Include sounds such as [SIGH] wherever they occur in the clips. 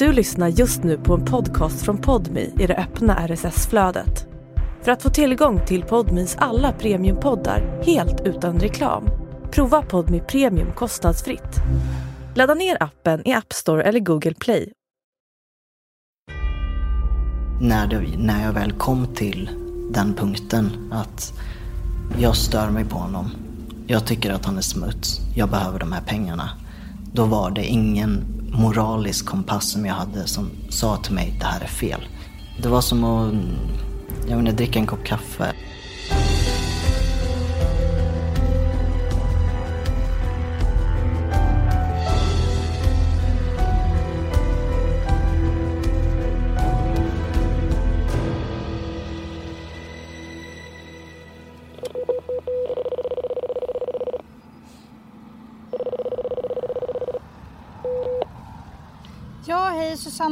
Du lyssnar just nu på en podcast från Podmi i det öppna RSS-flödet. För att få tillgång till Podmis alla premiumpoddar helt utan reklam, prova Podmi Premium kostnadsfritt. Ladda ner appen i App Store eller Google Play. När, det, när jag väl kom till den punkten att jag stör mig på honom. Jag tycker att han är smuts. Jag behöver de här pengarna. Då var det ingen moralisk kompass som jag hade som sa till mig det här är fel. Det var som att jag menar, dricka en kopp kaffe.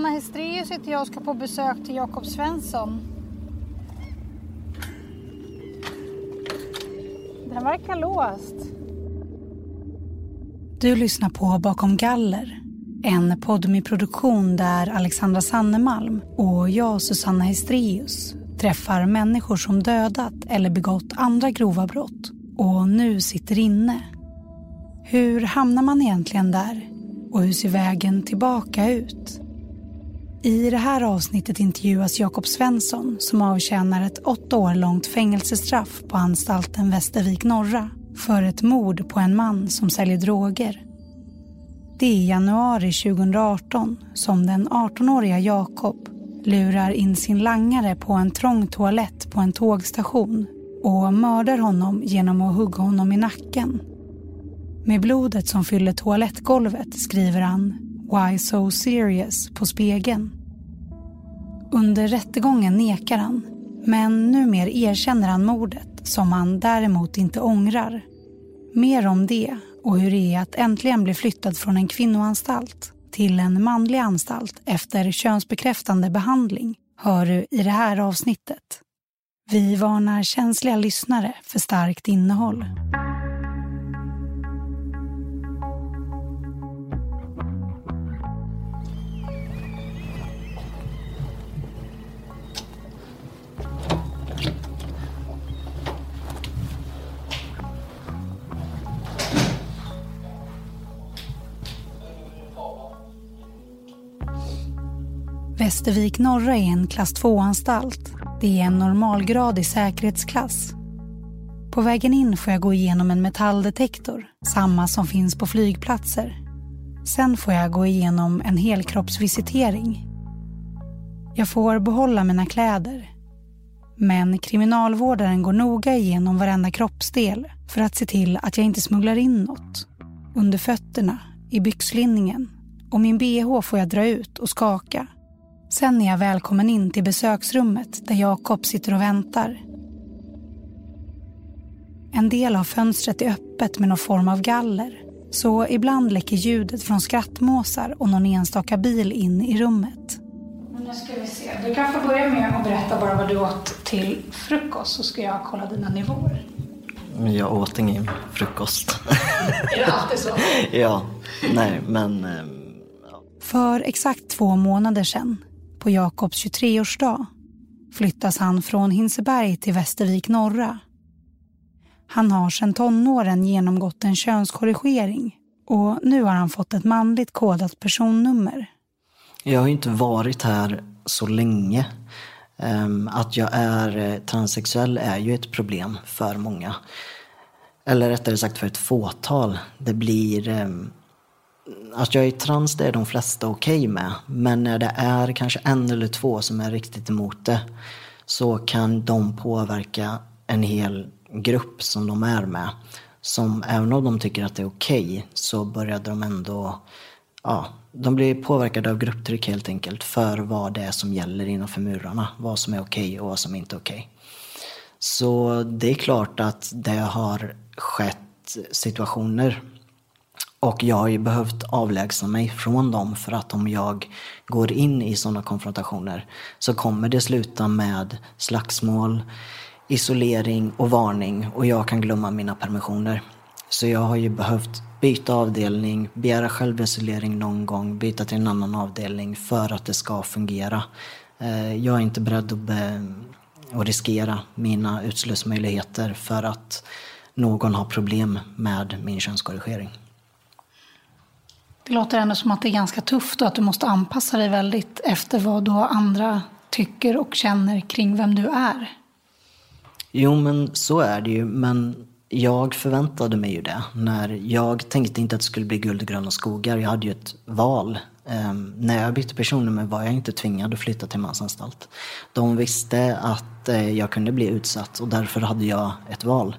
Anna Susanna Hestreus heter jag och ska på besök till Jakob Svensson. Den verkar låst. Du lyssnar på Bakom galler. En podmi-produktion där Alexandra Sannemalm och jag, Susanna Hestreus träffar människor som dödat eller begått andra grova brott och nu sitter inne. Hur hamnar man egentligen där? Och hur ser vägen tillbaka ut? I det här avsnittet intervjuas Jakob Svensson som avtjänar ett åtta år långt fängelsestraff på anstalten Västervik norra för ett mord på en man som säljer droger. Det är i januari 2018 som den 18-åriga Jakob lurar in sin langare på en trång toalett på en tågstation och mördar honom genom att hugga honom i nacken. Med blodet som fyller toalettgolvet skriver han “Why so serious” på spegeln. Under rättegången nekar han, men numera erkänner han mordet som han däremot inte ångrar. Mer om det och hur det är att äntligen bli flyttad från en kvinnoanstalt till en manlig anstalt efter könsbekräftande behandling hör du i det här avsnittet. Vi varnar känsliga lyssnare för starkt innehåll. Västervik norra är en klass 2-anstalt. Det är en normalgradig säkerhetsklass. På vägen in får jag gå igenom en metalldetektor, samma som finns på flygplatser. Sen får jag gå igenom en helkroppsvisitering. Jag får behålla mina kläder. Men kriminalvårdaren går noga igenom varenda kroppsdel för att se till att jag inte smugglar in något. Under fötterna, i byxlinningen och min bh får jag dra ut och skaka Sen är jag välkommen in till besöksrummet där Jakob sitter och väntar. En del av fönstret är öppet med någon form av galler. Så ibland läcker ljudet från skrattmåsar och någon enstaka bil in i rummet. Nu ska vi se. Du kan få börja med att berätta bara vad du åt till frukost så ska jag kolla dina nivåer. Jag åt ingen frukost. [LAUGHS] Är det alltid så? ja, nej men... ehm, För exakt två månader sedan, på Jakobs 23-årsdag, flyttas han från Hinseberg till Västervik norra. Han har sedan tonåren genomgått en könskorrigering och nu har han fått ett manligt kodat personnummer. Jag har ju inte varit här så länge. Ehm, att jag är eh, transsexuell är ju ett problem för många. Eller rättare sagt för ett fåtal. Det blir... Ehm, att jag är trans det är de flesta okej med. Men när det är kanske en eller två som är riktigt emot det så kan de påverka en hel grupp som de är med. Som även om de tycker att det är okej så började de ändå ja, de blir påverkade av grupptryck helt enkelt för vad det är som gäller innanför murarna. Vad som är okej och vad som inte är okej. Så det är klart att det har skett situationer och jag har ju behövt avlägsna mig från dem för att om jag går in i sådana konfrontationer så kommer det sluta med slagsmål, isolering och varning och jag kan glömma mina permissioner. Så jag har ju behövt byta avdelning, begära självisolering någon gång, byta till en annan avdelning för att det ska fungera. Eh, jag är inte beredd att, be, att riskera mina utslussmöjligheter för att någon har problem med min könskorrigering. Det låter ändå som att det är ganska tufft och att du måste anpassa dig väldigt efter vad då andra tycker och känner kring vem du är. Jo, men så är det ju. Men jag förväntade mig ju det. När jag tänkte inte att det skulle bli guld och gröna skogar. Jag hade ju ett val. Ehm, när jag bytte personnummer var jag inte tvingad att flytta till mansanstalt. De visste att eh, jag kunde bli utsatt och därför hade jag ett val.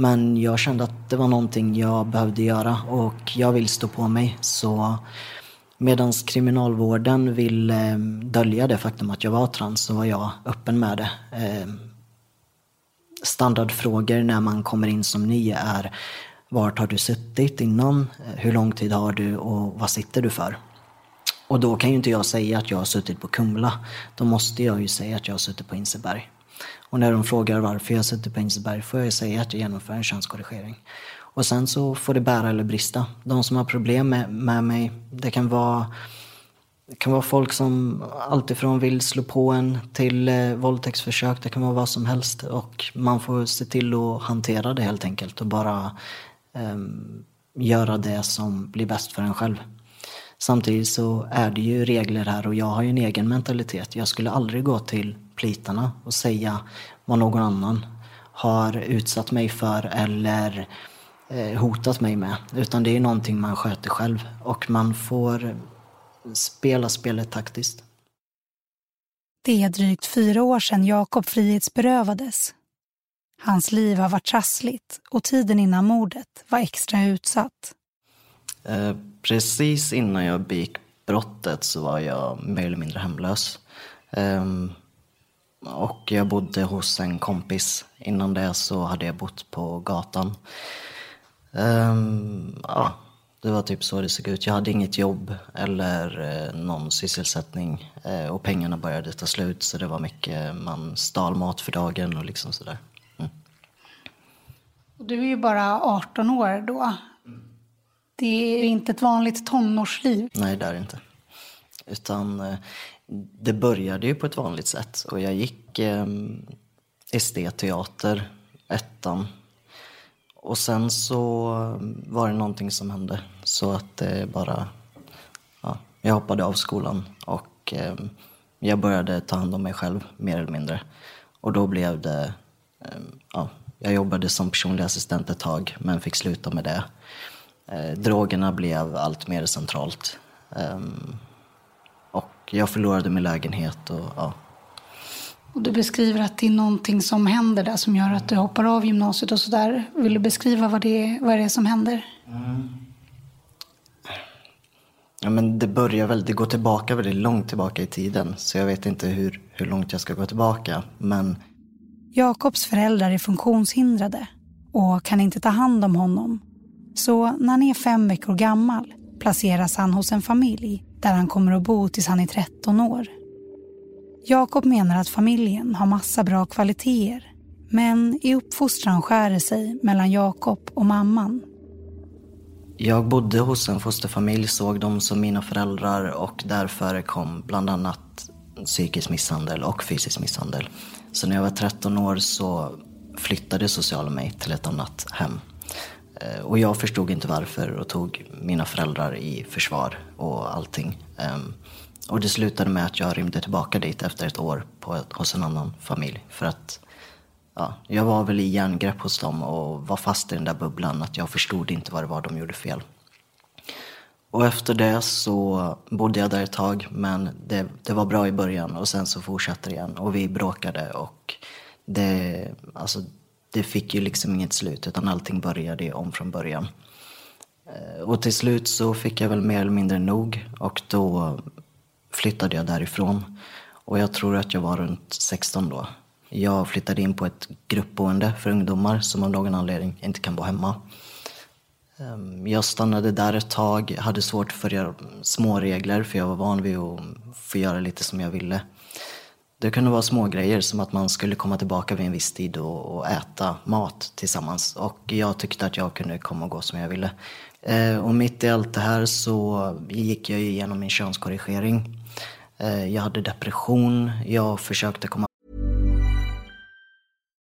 Men jag kände att det var någonting jag behövde göra och jag vill stå på mig. Så medan kriminalvården vill eh, dölja det faktum att jag var trans så var jag öppen med det. Eh, standardfrågor när man kommer in som ny är vart har du suttit innan? Hur lång tid har du och vad sitter du för? Och då kan ju inte jag säga att jag har suttit på Kumla. Då måste jag ju säga att jag har suttit på Inseberg. Och när de frågar varför jag sitter på Inseberg får jag säga att jag genomför en könskorrigering. Och sen så får det bära eller brista. De som har problem med, med mig, det kan vara det kan vara folk som alltifrån vill slå på en till eh, våldtäktsförsök. Det kan vara vad som helst. Och man får se till att hantera det helt enkelt och bara eh, göra det som blir bäst för en själv. Samtidigt så är det ju regler här och jag har ju en egen mentalitet. Jag skulle aldrig gå till plitarna och säga vad någon annan har utsatt mig för eller eh, hotat mig med. Utan det är någonting man sköter själv och man får spela spelet taktiskt. Det är drygt fyra år sedan Jakob frihetsberövades. Hans liv har varit trassligt och tiden innan mordet var extra utsatt. Eh, precis innan jag begick brottet så var jag mer eller mindre hemlös. Eh, och jag bodde hos en kompis. Innan det så hade jag bott på gatan. Eh, ja, det var typ så det såg ut. Jag hade inget jobb eller eh, någon sysselsättning eh, och pengarna började ta slut så det var mycket, man stal mat för dagen och liksom sådär. Mm. du är ju bara 18 år då. Det är inte ett vanligt tonårsliv. Nej, det är det inte. Utan eh, det började ju på ett vanligt sätt och jag gick eh, estetteater, ettan och sen så ehm, var det någonting som hände. Så att det bara... Ja, jag hoppade av skolan och eh, jag började ta hand om mig själv mer eller mindre. Och då blev det... Eh, ja, jag jobbade som personlig assistent ett tag men fick sluta med det. Eh, drogerna blev allt mer centralt. Ehm, jag förlorade min lägenhet och ja, och du beskriver att det är någonting som händer där som gör att du hoppar av gymnasiet och sådär. Vill du beskriva vad det är, vad det är som händer? Mm. Ja, men det börjar väl, det går tillbaka väldigt långt tillbaka i tiden. Så jag vet inte hur, hur långt jag ska gå tillbaka. Men... Jakobs föräldrar är funktionshindrade och kan inte ta hand om honom. Så när han är fem veckor gammal placeras han hos en familj där han kommer att bo tills han är 13 år. Jakob menar att familjen har massa bra kvaliteter men i uppfostran skär det sig mellan Jakob och mamman. Jag bodde hos en fosterfamilj, såg dem som mina föräldrar och där förekom bland annat psykisk misshandel och fysisk misshandel. Så när jag var 13 år så flyttade socialen mig till ett annat hem. Eh, och jag förstod inte varför och tog mina föräldrar i försvar och allting. Ehm, och det slutade med att jag rymde tillbaka dit efter ett år på, hos en annan familj. För att ja, jag var väl i järngrepp hos dem och var fast i den där bubblan att jag förstod inte vad det var de gjorde fel. Och efter det så bodde jag där ett tag men det, det var bra i början och sen så fortsatte det igen och vi bråkade och det, alltså, det fick ju liksom inget slut utan allting började om från början. Eh, och till slut så fick jag väl mer eller mindre nog och då flyttade jag därifrån. Och jag tror att jag var runt 16 då. Jag flyttade in på ett gruppboende för ungdomar som av någon anledning inte kan bo hemma. Ehm, jag stannade där ett tag, hade svårt för att följa små regler för jag var van vid att få göra lite som jag ville. Det kunde vara små grejer som att man skulle komma tillbaka vid en viss tid och, och äta mat tillsammans. Och jag tyckte att jag kunde komma och gå som jag ville. Eh, och mitt i allt det här så gick jag igenom min könskorrigering. Eh, jag hade depression, jag försökte komma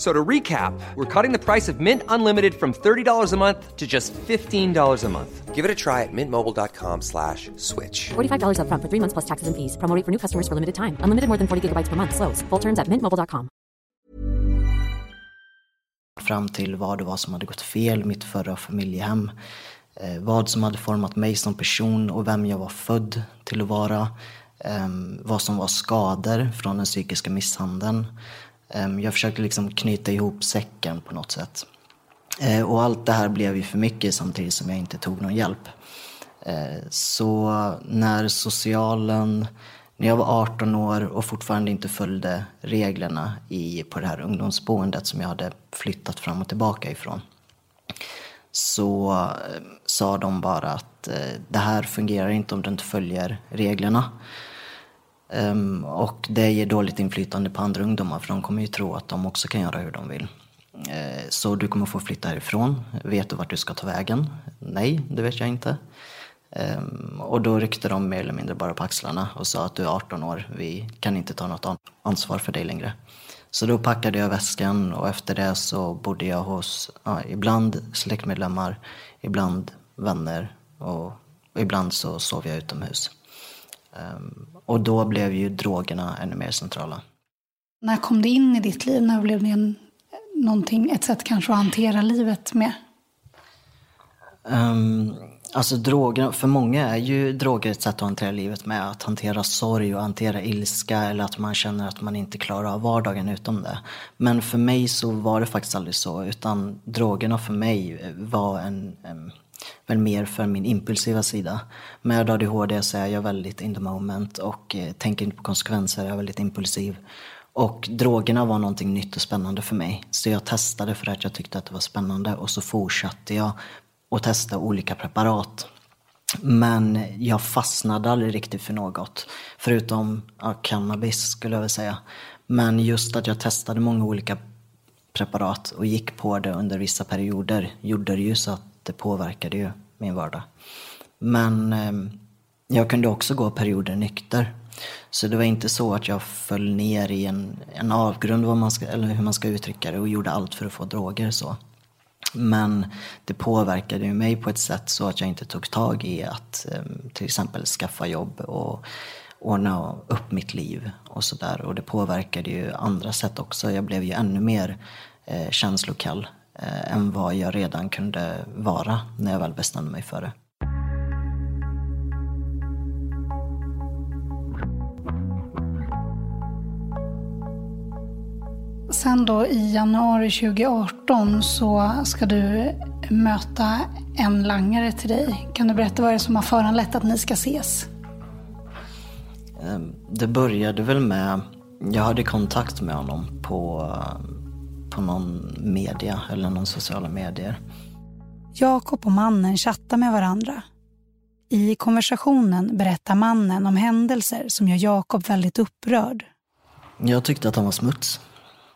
So to recap, we're cutting the price of Mint Unlimited from $30 a month to just $15 a month. Give it a try at mintmobile.com slash switch. $45 up front for three months plus taxes and fees. Promo rate for new customers for limited time. Unlimited more than 40 gigabytes per month. Slows. Full terms at mintmobile.com. fram till vad det var som hade gått fel, mitt förra familjehem. Eh, vad som hade format mig som person och vem jag var född till att vara. Eh, vad som var skador från den psykiska misshandeln. Ehm, jag försökte liksom knyta ihop säcken på något sätt. Ehm, och allt det här blev ju för mycket samtidigt som jag inte tog någon hjälp. Ehm, så när socialen, när jag var 18 år och fortfarande inte följde reglerna i, på det här ungdomsboendet som jag hade flyttat fram och tillbaka ifrån, så sa de bara att eh, det här fungerar inte om du inte följer reglerna. Um, och det ger dåligt inflytande på andra ungdomar för de kommer ju tro att de också kan göra hur de vill. Uh, så du kommer få flytta härifrån. Vet du vart du ska ta vägen? Nej, det vet jag inte. Um, och då ryckte de mer eller mindre bara på axlarna och sa att du är 18 år, vi kan inte ta något ansvar för dig längre. Så då packade jag väskan och efter det så bodde jag hos ja, ibland släktmedlemmar, ibland vänner och ibland så sov jag utomhus. Um, och då blev ju drogerna ännu mer centrala. När kom det in i ditt liv? När blev det en, någonting, ett sätt kanske att hantera livet med? Um, alltså droger, för många är ju droger ett sätt att hantera livet med. Att hantera sorg och hantera ilska eller att man känner att man inte klarar av vardagen utan det. Men för mig så var det faktiskt aldrig så. Utan drogerna för mig var en, en väl mer för min impulsiva sida. Med ADHD så är jag väldigt in the moment och eh, tänker inte på konsekvenser, jag är väldigt impulsiv. Och drogerna var någonting nytt och spännande för mig. Så jag testade för att jag tyckte att det var spännande och så fortsatte jag att testa olika preparat. Men jag fastnade aldrig riktigt för något. Förutom ja, cannabis skulle jag väl säga. Men just att jag testade många olika preparat och gick på det under vissa perioder gjorde det ju så att det påverkade ju min vardag. Men eh, jag kunde också gå perioder nykter. Så det var inte så att jag föll ner i en, en avgrund, vad man ska, eller hur man ska uttrycka det, och gjorde allt för att få droger. så. Men det påverkade ju mig på ett sätt så att jag inte tog tag i att eh, till exempel skaffa jobb och ordna upp mitt liv och sådär. Och det påverkade ju andra sätt också. Jag blev ju ännu mer eh, känslokall eh, än vad jag redan kunde vara när jag väl bestämde mig för det. Sen då i januari 2018 så ska du möta en langare till dig. Kan du berätta vad det är som har föranlett att ni ska ses? Ehm, det började väl med, jag hade kontakt med honom på på någon media eller någon sociala medier. Jakob och mannen chattar med varandra. I konversationen berättar mannen om händelser som gör Jakob väldigt upprörd. Jag tyckte att han var smuts.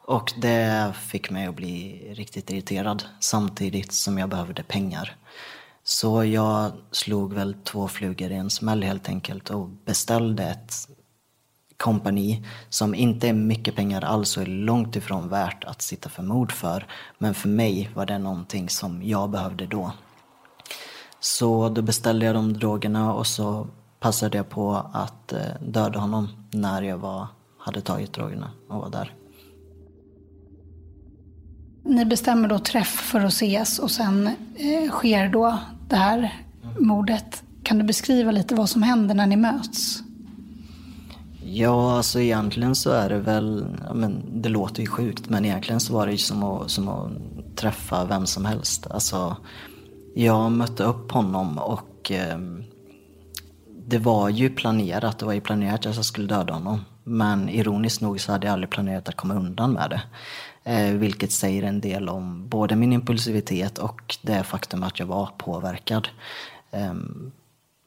Och det fick mig att bli riktigt irriterad samtidigt som jag behövde pengar. Så jag slog väl två flugor i en smäll helt enkelt och beställde ett kompani som inte är mycket pengar alls och är långt ifrån värt att sitta för mord för. Men för mig var det någonting som jag behövde då. Så då beställde jag de drogerna och så passade jag på att eh, döda honom när jag var, hade tagit drogerna och var där. Ni bestämmer då träff för att ses och sen eh, sker då det här mordet. Kan du beskriva lite vad som händer när ni möts? Ja, alltså egentligen så är det väl, ja, men det låter ju sjukt, men egentligen så var det ju som att, som att träffa vem som helst. Alltså, jag mötte upp honom och eh, det var ju planerat. Det var ju planerat att jag skulle döda honom. Men ironiskt nog så hade jag aldrig planerat att komma undan med det. Eh, vilket säger en del om både min impulsivitet och det faktum att jag var påverkad. Eh,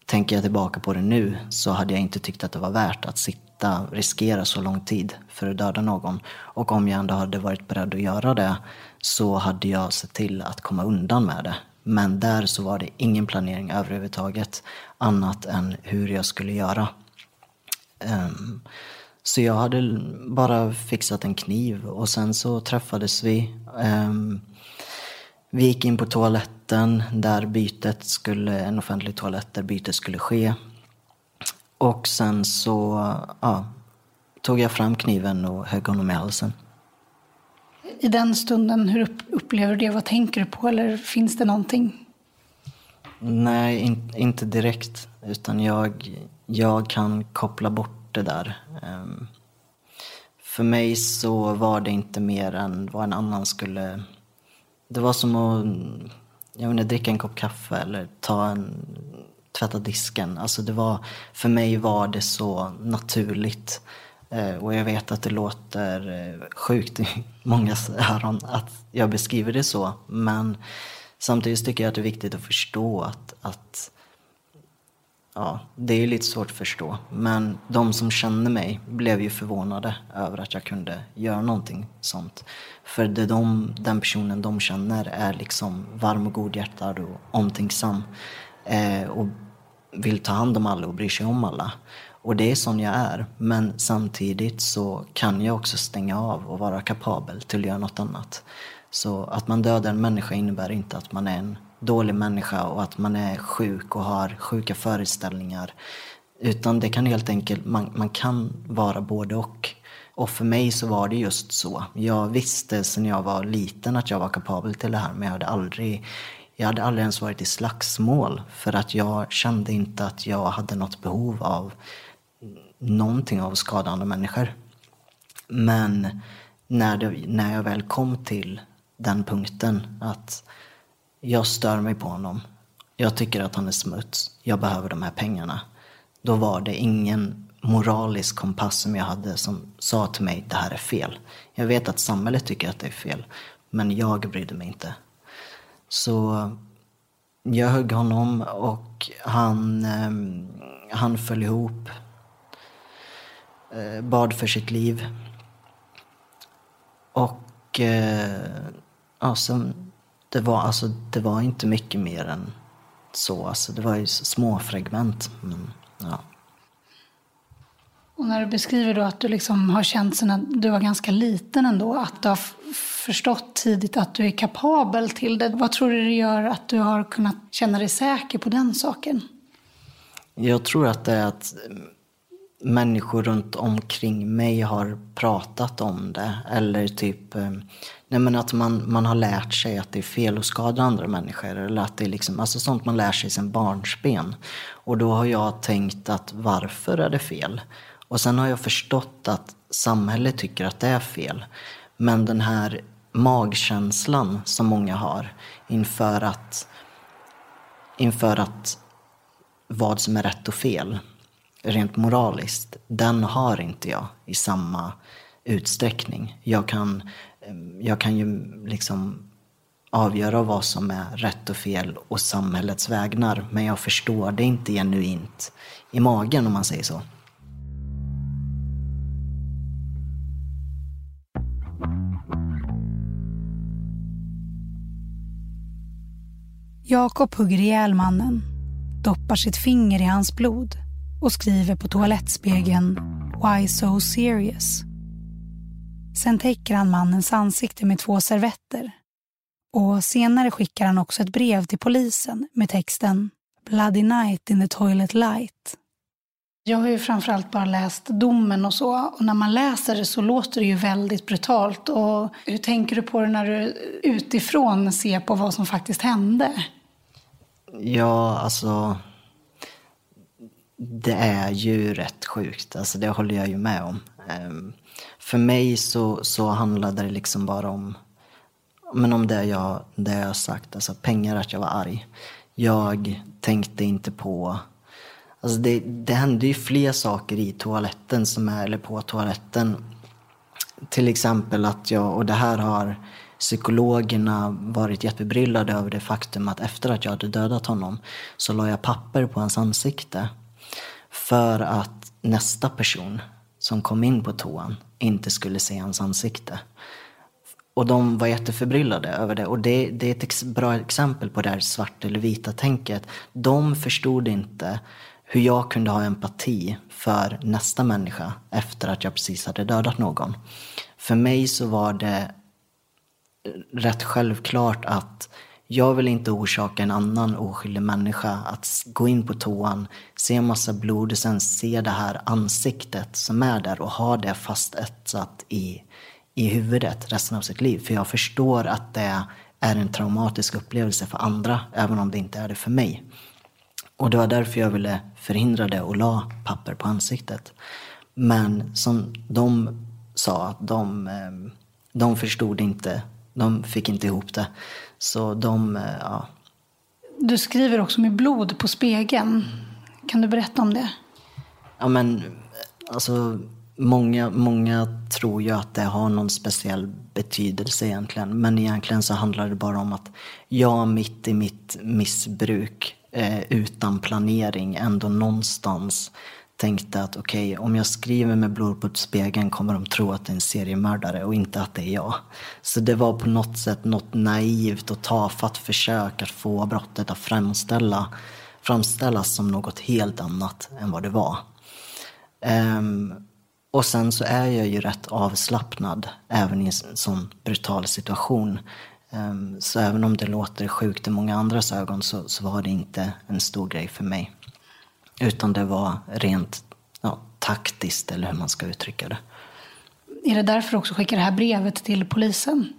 tänker jag tillbaka på det nu så hade jag inte tyckt att det var värt att sitta och riskera så lång tid för att döda någon. Och om jag ändå hade varit beredd att göra det så hade jag sett till att komma undan med det. Men där så var det ingen planering överhuvudtaget annat än hur jag skulle göra. Um, så jag hade bara fixat en kniv och sen så träffades vi. Um, vi gick in på toaletten där bytet skulle, en offentlig toalett där bytet skulle ske. Och sen så ja, tog jag fram kniven och högg honom i halsen. I den stunden, hur upplever du det? Vad tänker du på? Eller finns det någonting? Nej, in, inte direkt. Utan jag, jag kan koppla bort det där. Um, för mig så var det inte mer än vad en annan skulle... Det var som att jag menar, dricka en kopp kaffe eller ta en, tvätta disken. Alltså det var, för mig var det så naturligt. Eh, och jag vet att det låter eh, sjukt i [LAUGHS] många öron att jag beskriver det så. Men samtidigt tycker jag att det är viktigt att förstå att, att ja, det är lite svårt att förstå. Men de som känner mig blev ju förvånade över att jag kunde göra någonting sånt. För det de, den personen de känner är liksom varm och godhjärtad och omtänksam. Eh, och vill ta hand om alla och bryr sig om alla. Och det är sån jag är. Men samtidigt så kan jag också stänga av och vara kapabel till att göra något annat. Så att man dödar en människa innebär inte att man är en dålig människa och att man är sjuk och har sjuka föreställningar. Utan det kan helt enkelt, man, man kan vara både och. Och för mig så var det just så. Jag visste sedan jag var liten att jag var kapabel till det här men jag hade aldrig jag hade aldrig ens varit i slagsmål för att jag kände inte att jag hade något behov av någonting av att skada andra människor. Men när, det, när jag väl kom till den punkten att jag stör mig på honom. Jag tycker att han är smuts. Jag behöver de här pengarna. Då var det ingen moralisk kompass som jag hade som sa till mig det här är fel. Jag vet att samhället tycker att det är fel, men jag brydde mig inte. Så jag högg honom och han, eh, han föll ihop. Eh, bad för sitt liv. Och eh, ja, sen det var, alltså, det var inte mycket mer än så. Alltså, det var ju små fragment. Men, ja. Och när du beskriver då att du liksom har känt sedan du var ganska liten ändå, att du har förstått tidigt att du är kapabel till det. Vad tror du det gör att du har kunnat känna dig säker på den saken? Jag tror att det är att mm, människor runt omkring mig har pratat om det. Eller typ mm, nej men att man, man har lärt sig att det är fel att skada andra människor. Eller att det är liksom, alltså sånt man lär sig sen barnsben. Och då har jag tänkt att varför är det fel? Och sen har jag förstått att samhället tycker att det är fel. Men den här magkänslan som många har inför att, inför att vad som är rätt och fel rent moraliskt, den har inte jag i samma utsträckning. Jag kan, jag kan ju liksom avgöra vad som är rätt och fel och samhällets vägnar, men jag förstår det inte genuint i magen om man säger så. Jakob hugger ihjäl mannen, doppar sitt finger i hans blod och skriver på toalettspegeln “Why so serious?” Sen täcker han mannens ansikte med två servetter och senare skickar han också ett brev till polisen med texten “Bloody night in the toilet light”. Jag har ju framförallt bara läst domen och så. Och när man läser det så låter det ju väldigt brutalt. Och hur tänker du på det när du utifrån ser på vad som faktiskt hände? Ja, alltså det är ju rätt sjukt, alltså det håller jag ju med om. Ehm, för mig så, så handlade det liksom bara om, men om det jag, det jag sagt, alltså pengar, att jag var arg. Jag tänkte inte på Alltså det, det hände ju fler saker i toaletten, som är, eller på toaletten. Till exempel att jag, och det här har psykologerna varit jättebryllade över det faktum att efter att jag hade dödat honom så la jag papper på hans ansikte. För att nästa person som kom in på toan inte skulle se hans ansikte. Och de var jätteförbryllade över det. Och det, det är ett bra exempel på det här svart eller vita tänket. De förstod inte hur jag kunde ha empati för nästa människa efter att jag precis hade dödat någon. För mig så var det rätt självklart att jag vill inte orsaka en annan oskyldig människa att gå in på toan, se en massa blod och sen se det här ansiktet som är där och ha det fastetsat i, i huvudet resten av sitt liv. För jag förstår att det är en traumatisk upplevelse för andra, även om det inte är det för mig. Och det var därför jag ville förhindra det och la papper på ansiktet. Men som de sa, att de, eh, de förstod inte, de fick inte ihop det. Så de, eh, ja. Du skriver också med blod på spegeln. Kan du berätta om det? Ja men, alltså många, många tror ju att det har någon speciell betydelse egentligen. Men egentligen så handlar det bara om att jag mitt i mitt missbruk eh, utan planering ändå någonstans tänkte att okej, okay, om jag skriver med blod på spegeln kommer de tro att det är en seriemördare och inte att det är jag. Så det var på något sätt något naivt och tafatt försök att få brottet att framställa, framställas som något helt annat än vad det var. Um, och sen så är jag ju rätt avslappnad även i en sån brutal situation. Um, så även om det låter sjukt i många andras ögon så, så var det inte en stor grej för mig. Utan det var rent ja, taktiskt, eller hur man ska uttrycka det. Är det därför du också skickade det här brevet till polisen?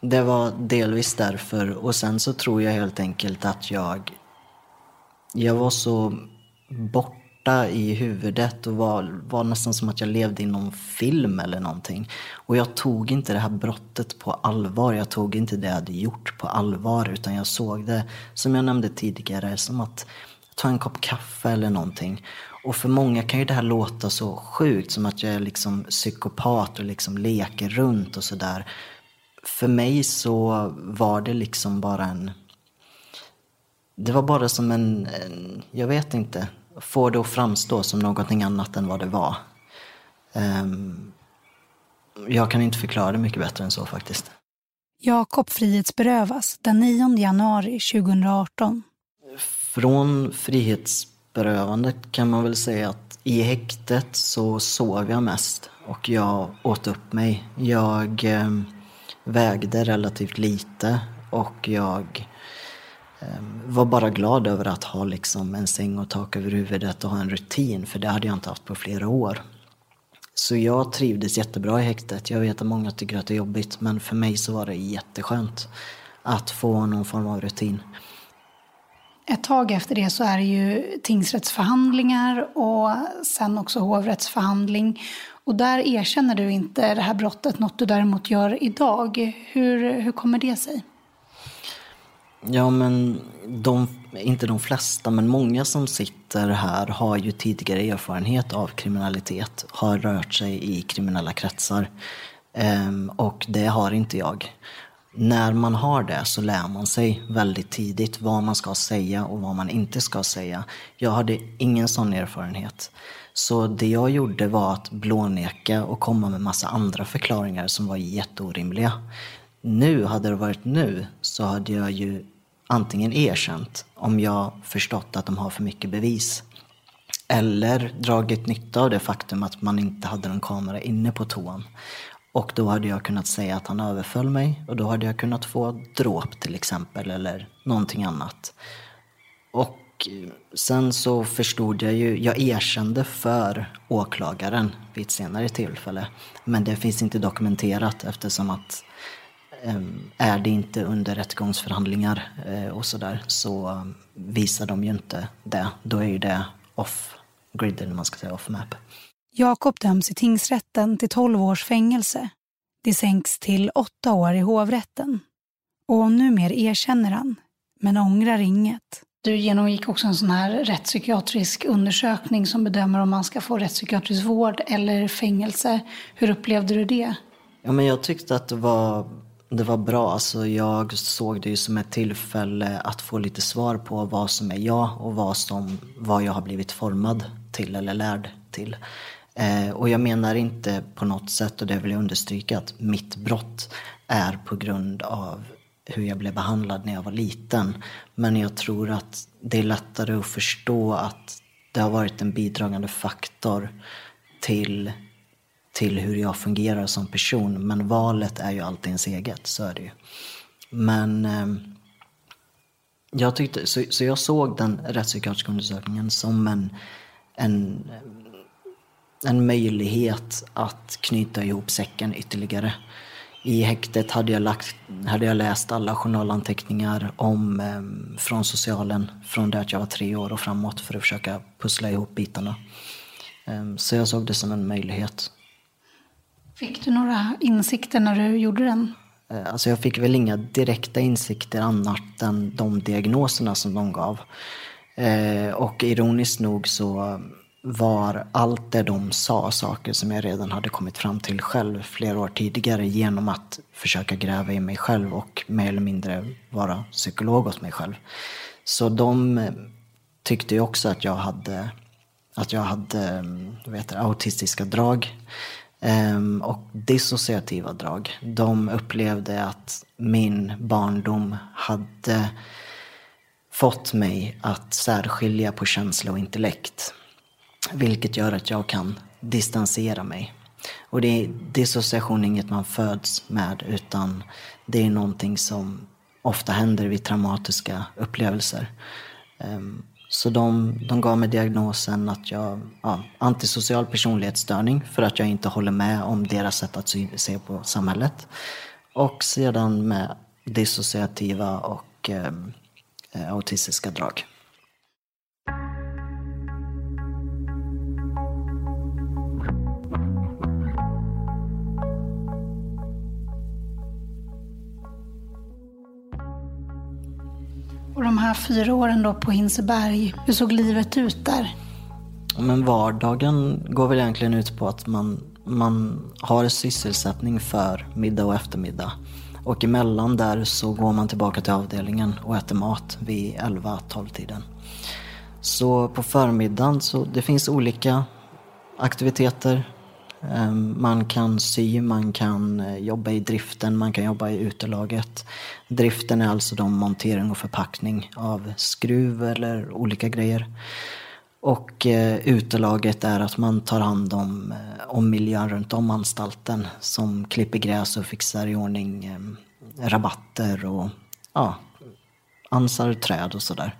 Det var delvis därför. Och sen så tror jag helt enkelt att jag... Jag var så borta i huvudet och var, var nästan som att jag levde i någon film eller någonting. Och jag tog inte det här brottet på allvar. Jag tog inte det jag hade gjort på allvar. Utan jag såg det, som jag nämnde tidigare, som att ta en kopp kaffe eller någonting. Och för många kan ju det här låta så sjukt, som att jag är liksom psykopat och liksom leker runt och sådär. För mig så var det liksom bara en... Det var bara som en, en jag vet inte, få det att framstå som någonting annat än vad det var. Um, jag kan inte förklara det mycket bättre än så faktiskt. Jakob frihetsberövas den 9 januari 2018 från frihetsberövandet kan man väl säga att i häktet så sov jag mest och jag åt upp mig. Jag eh, vägde relativt lite och jag eh, var bara glad över att ha liksom en säng och tak över huvudet och ha en rutin, för det hade jag inte haft på flera år. Så jag trivdes jättebra i häktet. Jag vet att många tycker att det är jobbigt, men för mig så var det jätteskönt att få någon form av rutin. Ett tag efter det så är det ju tingsrättsförhandlingar och sen också hovrättsförhandling. Och där erkänner du inte det här brottet, något du däremot gör idag. Hur, hur kommer det sig? Ja, men de, inte de flesta, men många som sitter här har ju tidigare erfarenhet av kriminalitet, har rört sig i kriminella kretsar. Ehm, och det har inte jag när man har det så lär man sig väldigt tidigt vad man ska säga och vad man inte ska säga. Jag hade ingen sån erfarenhet. Så det jag gjorde var att blåneka och komma med massa andra förklaringar som var jätteorimliga. Nu, hade det varit nu, så hade jag ju antingen erkänt om jag förstått att de har för mycket bevis. Eller dragit nytta av det faktum att man inte hade någon kamera inne på toan. Och då hade jag kunnat säga att han överföll mig och då hade jag kunnat få dråp till exempel eller någonting annat. Och eh, sen så förstod jag ju, jag erkände för åklagaren vid ett senare tillfälle. Men det finns inte dokumenterat eftersom att ehm, är det inte under rättegångsförhandlingar eh, och sådär så ehm, visar de ju inte det. Då är ju det off-grid eller man ska säga off-map. Jakob döms i tingsrätten till 12 års fängelse. Det sänks till 8 år i hovrätten. Och numera erkänner han, men ångrar inget. Du genomgick också en sån här rättspsykiatrisk undersökning som bedömer om man ska få rättspsykiatrisk vård eller fängelse. Hur upplevde du det? Ja, men jag tyckte att det var, det var bra. Alltså, jag såg det ju som ett tillfälle att få lite svar på vad som är jag och vad, som, vad jag har blivit formad till eller lärd till. Eh, och jag menar inte på något sätt, och det vill jag understryka, att mitt brott är på grund av hur jag blev behandlad när jag var liten. Men jag tror att det är lättare att förstå att det har varit en bidragande faktor till, till hur jag fungerar som person. Men valet är ju alltid ens eget, så är det ju. Men eh, jag tyckte, så, så jag såg den rättspsykiatriska undersökningen som en, en, en möjlighet att knyta ihop säcken ytterligare. I häktet hade jag, lagt, hade jag läst alla journalanteckningar om, eh, från socialen från det att jag var tre år och framåt för att försöka pussla ihop bitarna. Eh, så jag såg det som en möjlighet. Fick du några insikter när du gjorde den? Eh, alltså jag fick väl inga direkta insikter annat än de diagnoserna som de gav. Eh, och ironiskt nog så var allt det de sa saker som jag redan hade kommit fram till själv flera år tidigare genom att försöka gräva i mig själv och mer eller mindre vara psykolog åt mig själv. Så de eh, tyckte ju också att jag hade, att jag hade mm, vet autistiska drag ehm, och dissociativa drag. De upplevde att min barndom hade fått mig att särskilja på känsla och intellekt. Vilket gör att jag kan distansera mig. Och det är dissociation är inget man föds med utan det är någonting som ofta händer vid traumatiska upplevelser. Ehm, så de, de gav mig diagnosen att jag ja, antisocial personlighetsstörning för att jag inte håller med om deras sätt att se på samhället. Och sedan med dissociativa och ehm, eh, autistiska drag. Och de här fyra åren då på Hinseberg, hur såg livet ut där? Men vardagen går väl egentligen ut på att man, man har sysselsättning för middag och eftermiddag. Och emellan där så går man tillbaka till avdelningen och äter mat vid 11-12 tiden. Så på förmiddagen så det finns olika aktiviteter. Ehm, man kan sy, man kan eh, jobba i driften, man kan jobba i utelaget. Driften är alltså de montering och förpackning av skruv eller olika grejer. Och eh, utelaget är att man tar hand om, eh, om miljön runt om anstalten som klipper gräs och fixar i ordning ehm, rabatter och ja, ansar träd och sådär.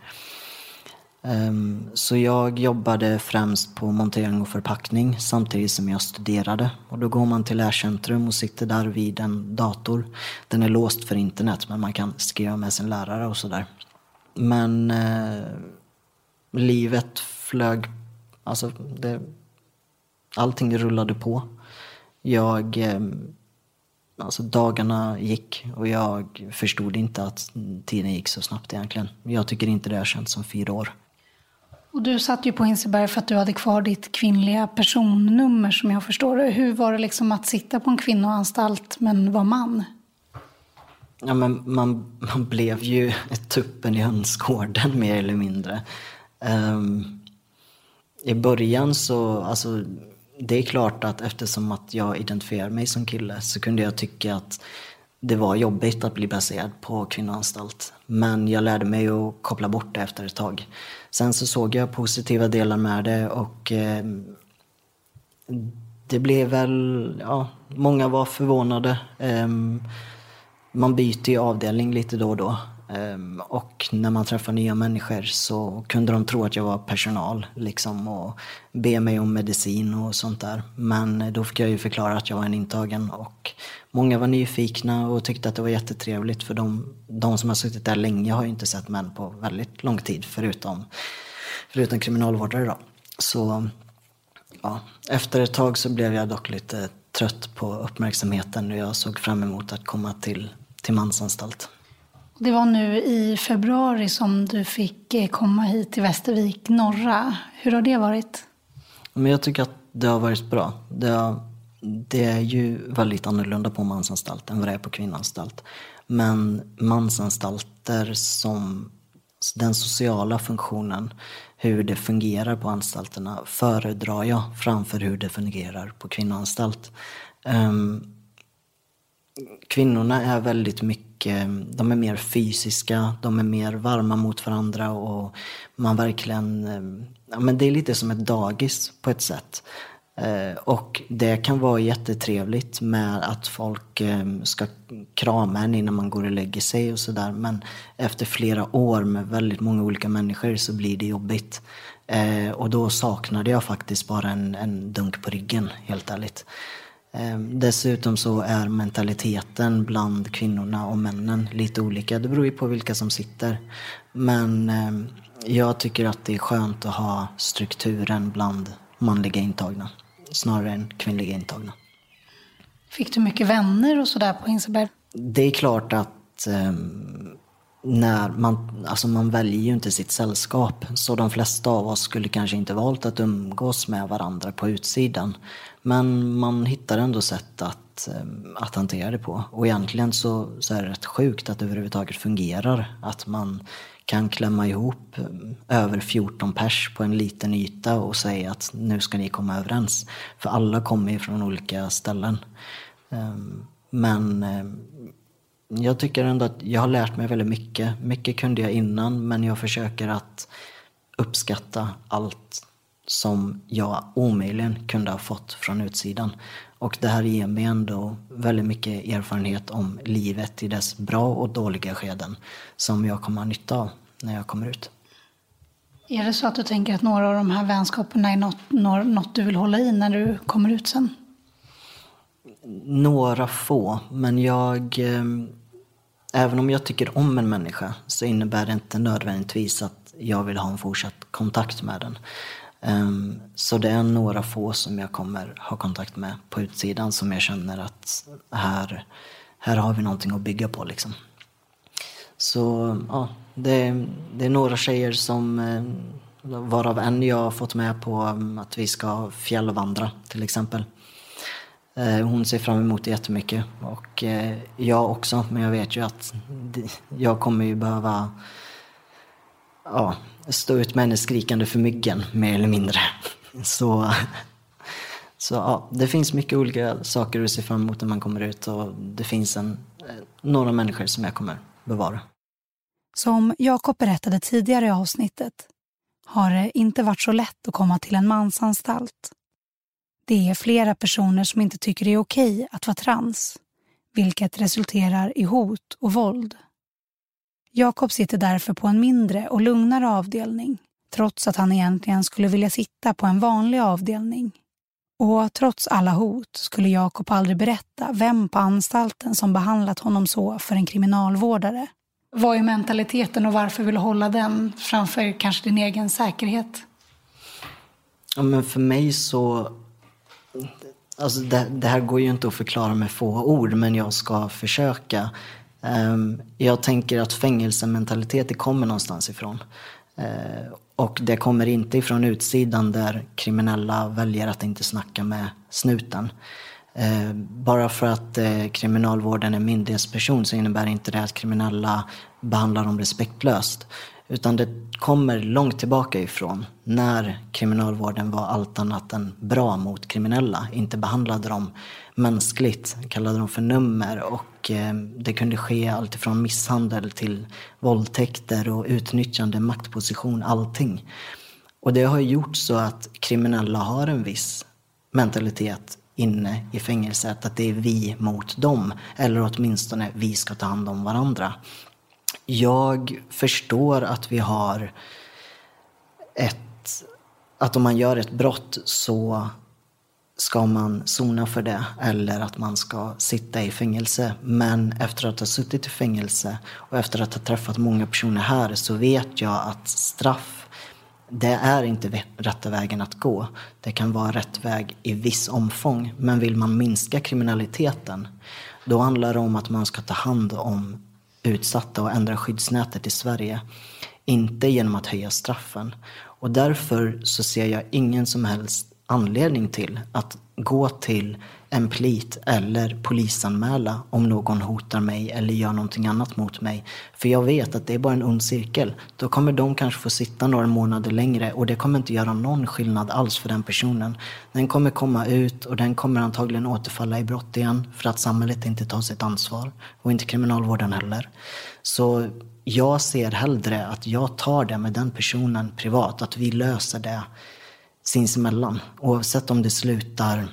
Ehm, så jag jobbade främst på montering och förpackning samtidigt som jag studerade. Och då går man till lärcentrum och sitter där vid en dator. Den är låst för internet men man kan skriva med sin lärare och sådär. Men eh, livet flög, alltså det, allting rullade på. Jag, eh, alltså dagarna gick och jag förstod inte att tiden gick så snabbt egentligen. Jag tycker inte det har känts som fyra år. Och du satt ju på Hinseberg för att du hade kvar ditt kvinnliga personnummer som jag förstår det. Hur var det liksom att sitta på en kvinnoanstalt men vara man? Ja, men man, man blev ju tuppen i hönsgården mer eller mindre. Um, I början så, alltså det är klart att eftersom att jag identifierar mig som kille så kunde jag tycka att det var jobbigt att bli placerad på kvinnoanstalt. Men jag lärde mig att koppla bort det efter ett tag. Sen så såg jag positiva delar med det och eh, det blev väl, ja, många var förvånade. Eh, man byter ju avdelning lite då och då. Ehm, och när man träffar nya människor så kunde de tro att jag var personal liksom och be mig om medicin och sånt där. Men då fick jag ju förklara att jag var en intagen och många var nyfikna och tyckte att det var jättetrevligt för de, de som har suttit där länge har ju inte sett män på väldigt lång tid förutom, förutom kriminalvårdare då. Så ja, efter ett tag så blev jag dock lite trött på uppmärksamheten och jag såg fram emot att komma till, till mansanstalt. Det var nu i februari som du fick eh, komma hit till Västervik norra. Hur har det varit? Men jag tycker att det har varit bra. Det, har, det är ju väldigt annorlunda på mansanstalt än vad det är på kvinnoanstalt. Men mansanstalter som den sociala funktionen, hur det fungerar på anstalterna, föredrar jag framför hur det fungerar på kvinnoanstalt. Um, kvinnorna är väldigt mycket, de är mer fysiska, de är mer varma mot varandra och man verkligen, ehm, ja men det är lite som ett dagis på ett sätt. Eh, och det kan vara jättetrevligt med att folk eh, ska krama en innan man går och lägger sig och sådär. Men efter flera år med väldigt många olika människor så blir det jobbigt. Eh, och då saknade jag faktiskt bara en, en dunk på ryggen, helt ärligt. Dessutom så är mentaliteten bland kvinnorna och männen lite olika. Det beror ju på vilka som sitter. Men jag tycker att det är skönt att ha strukturen bland manliga intagna snarare än kvinnliga intagna. Fick du mycket vänner och sådär på Hinseberg? Det är klart att um, när man, alltså man väljer ju inte sitt sällskap. Så de flesta av oss skulle kanske inte valt att umgås med varandra på utsidan. Men man hittar ändå sätt att, um, att hantera det på. Och egentligen så, så är det rätt sjukt att det överhuvudtaget fungerar. Att man kan klämma ihop eh, över 14 pers på en liten yta och säga att nu ska ni komma överens. För alla kommer ju från olika ställen. Ehm, men ehm, jag tycker ändå att jag har lärt mig väldigt mycket. Mycket kunde jag innan men jag försöker att uppskatta allt som jag omöjligen kunde ha fått från utsidan. Och det här ger mig ändå väldigt mycket erfarenhet om livet i dess bra och dåliga skeden som jag kommer ha nytta av när jag kommer ut. Är det så att du tänker att några av de här vänskaperna är något, något du vill hålla i när du kommer ut sen? Några få, men jag... Eh, även om jag tycker om en människa så innebär det inte nödvändigtvis att jag vill ha en fortsatt kontakt med den. Um, så det är några få som jag kommer ha kontakt med på utsidan som jag känner att här, här har vi någonting att bygga på. Liksom. Så ja, det, det är några tjejer som eh, varav en jag har fått med på mm, att vi ska fjällvandra till exempel. Eh, hon ser fram emot det jättemycket och eh, jag också men jag vet ju att jag kommer ju behöva ja, stå ut med henne skrikande för myggen, mer eller mindre. Så, så ja, det finns mycket olika saker att se fram emot när man kommer ut och det finns en, eh, några människor som jag kommer bevara. Som Jakob berättade tidigare i avsnittet har det inte varit så lätt att komma till en mansanstalt. Det är flera personer som inte tycker det är okej att vara trans, vilket resulterar i hot och våld. Jakob sitter därför på en mindre och lugnare avdelning trots att han egentligen skulle vilja sitta på en vanlig avdelning. Och trots alla hot skulle Jakob aldrig berätta vem på anstalten som behandlat honom så för en kriminalvårdare. Vad är mentaliteten och varför vill du hålla den framför kanske din egen säkerhet? Ja, men för mig så... Alltså det, det här går ju inte att förklara med få ord, men jag ska försöka. Ehm, jag tänker att fängelsementalitet kommer någonstans ifrån. Eh, och det kommer inte ifrån utsidan där kriminella väljer att inte snacka med snuten. Eh, bara för att eh, kriminalvården är myndighetsperson så innebär inte det att kriminella behandlar dem respektlöst. Utan det kommer långt tillbaka ifrån när kriminalvården var allt annat än bra mot kriminella. Inte behandlade dem mänskligt, kallade dem för nummer och eh, det kunde ske alltifrån misshandel till våldtäkter och utnyttjande, maktposition, allting. Och det har gjort så att kriminella har en viss mentalitet inne i fängelset, att det är vi mot dem. Eller åtminstone vi ska ta hand om varandra. Jag förstår att vi har ett... Att om man gör ett brott så ska man sona för det eller att man ska sitta i fängelse. Men efter att ha suttit i fängelse och efter att ha träffat många personer här så vet jag att straff, det är inte rätta vägen att gå. Det kan vara rätt väg i viss omfång. Men vill man minska kriminaliteten, då handlar det om att man ska ta hand om utsatta och ändra skyddsnätet i Sverige. Inte genom att höja straffen. Och därför så ser jag ingen som helst anledning till att gå till en plit eller polisanmäla om någon hotar mig eller gör någonting annat mot mig. För jag vet att det är bara en ond cirkel. Då kommer de kanske få sitta några månader längre och det kommer inte göra någon skillnad alls för den personen. Den kommer komma ut och den kommer antagligen återfalla i brott igen för att samhället inte tar sitt ansvar och inte kriminalvården heller. Så jag ser hellre att jag tar det med den personen privat, att vi löser det sinsemellan. Oavsett om det slutar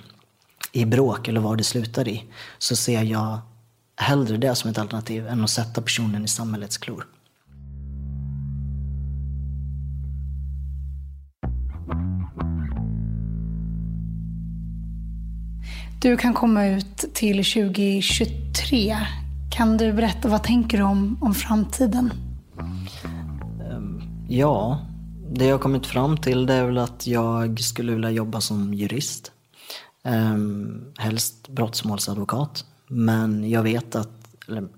i bråk eller vad det slutar i, så ser jag hellre det som ett alternativ än att sätta personen i samhällets klor. Du kan komma ut till 2023. Kan du berätta, vad tänker du om, om framtiden? Ja, det jag kommit fram till det är väl att jag skulle vilja jobba som jurist. Um, helst brottsmålsadvokat. Men jag vet att,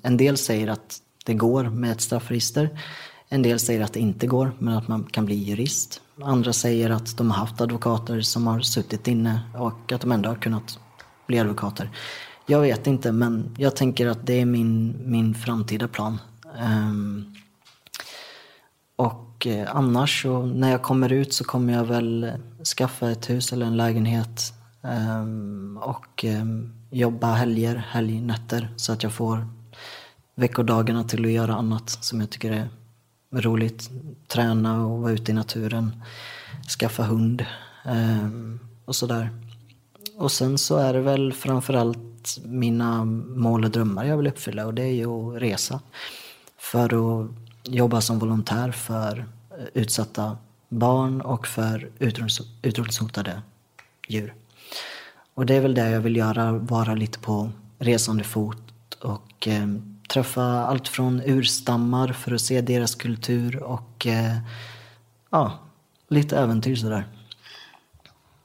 en del säger att det går med ett straffregister. En del säger att det inte går, men att man kan bli jurist. Andra säger att de har haft advokater som har suttit inne och att de ändå har kunnat bli advokater. Jag vet inte, men jag tänker att det är min, min framtida plan. Um, och Eh, annars så när jag kommer ut så kommer jag väl eh, skaffa ett hus eller en lägenhet ehm, och ehm, jobba helger, helgnätter så att jag får veckodagarna till att göra annat som jag tycker är roligt. Träna och vara ute i naturen, skaffa hund ehm, och sådär. Och sen så är det väl framförallt mina mål och drömmar jag vill uppfylla och det är ju att resa. För att jobba som volontär för utsatta barn och för utrotningshotade djur. Och det är väl det jag vill göra, vara lite på resande fot och eh, träffa allt från urstammar för att se deras kultur och eh, ja, lite äventyr sådär.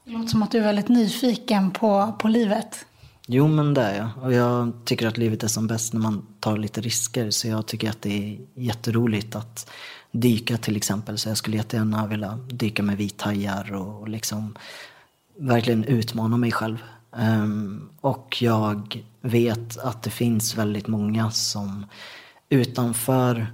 Det låter som att du är väldigt nyfiken på, på livet. Jo, men det är jag. Och jag tycker att livet är som bäst när man tar lite risker. Så jag tycker att det är jätteroligt att dyka till exempel. Så jag skulle jättegärna vilja dyka med vithajar och liksom verkligen utmana mig själv. Um, och jag vet att det finns väldigt många som utanför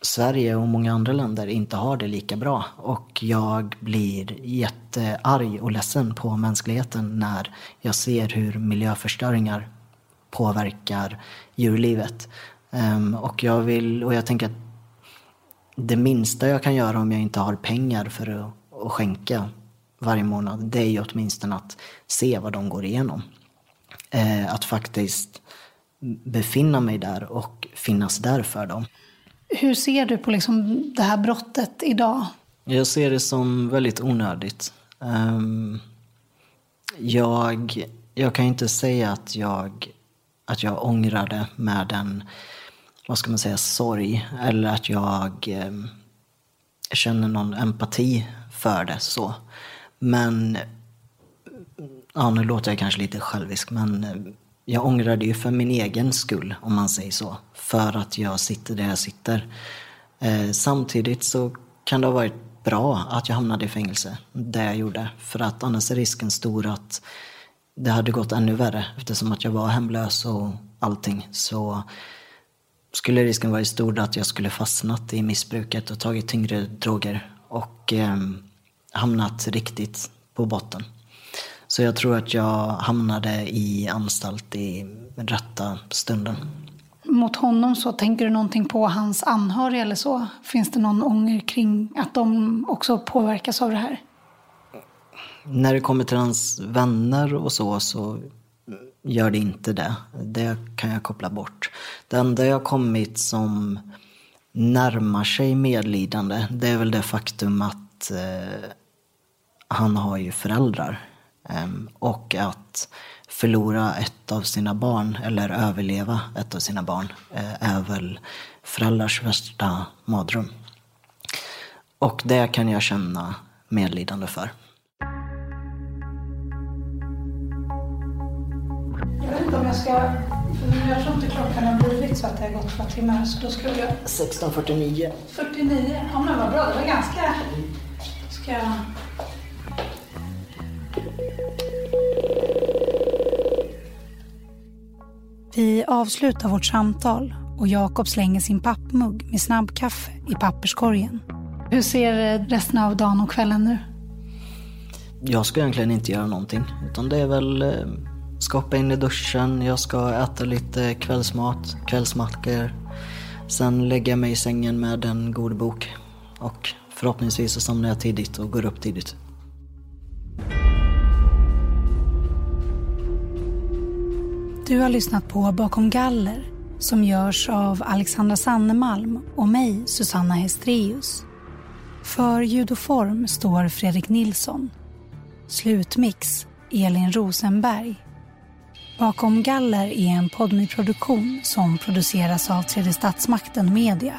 Sverige och många andra länder inte har det lika bra. Och jag blir jättearg och ledsen på mänskligheten när jag ser hur miljöförstöringar påverkar djurlivet. Um, och, jag vill, och jag tänker att det minsta jag kan göra om jag inte har pengar för att, att skänka varje månad, det är ju åtminstone att se vad de går igenom. Uh, att faktiskt befinna mig där och finnas där för dem. Hur ser du på liksom det här brottet idag? Jag ser det som väldigt onödigt. Um, jag, jag kan inte säga att jag, att jag ångrar det med en, vad ska man säga, sorg. Eller att jag eh, känner någon empati för det så. Men, ja nu låter jag kanske lite självisk, men eh, jag ångrar det ju för min egen skull, om man säger så. För att jag sitter där jag sitter. Eh, samtidigt så kan det ha varit bra att jag hamnade i fängelse, det jag gjorde. För att annars är risken stor att det hade gått ännu värre. Eftersom att jag var hemlös och allting. Så skulle risken varit stor att jag skulle fastnat i missbruket och tagit tyngre droger. Och eh, hamnat riktigt på botten. Så jag tror att jag hamnade i anstalt i rätta stunden. Mot honom så, tänker du någonting på hans anhöriga eller så? Finns det någon ånger kring att de också påverkas av det här? När det kommer till hans vänner och så, så gör det inte det. Det kan jag koppla bort. Det enda jag kommit som närmar sig medlidande, det är väl det faktum att eh, han har ju föräldrar. Eh, och att förlora ett av sina barn, eller överleva ett av sina barn, eh, är väl föräldrars värsta mardröm. Och det kan jag känna medlidande för. Inte om jag ska... jag tror inte klockan har blivit så att det har gått två timmar. Så då skulle jag... 16.49. 49. Ja men vad bra, det var ganska... Ska jag... Vi avslutar vårt samtal och Jakob slänger sin pappmugg med snabbkaffe i papperskorgen. Hur ser resten av dagen och kvällen nu? Jag ska egentligen inte göra någonting. Utan det är väl eh, ska hoppa in i duschen, jag ska äta lite kvällsmat, kvällsmackor. Sen lägga mig i sängen med en god bok. Och förhoppningsvis så somnar jag tidigt och går upp tidigt. Du har lyssnat på Bakom galler som görs av Alexandra Sannemalm och mig, Susanna Hestreus. För ljud och form står Fredrik Nilsson. Slutmix Elin Rosenberg. Bakom galler är en podmi produktion som produceras av Tredje Statsmakten Media.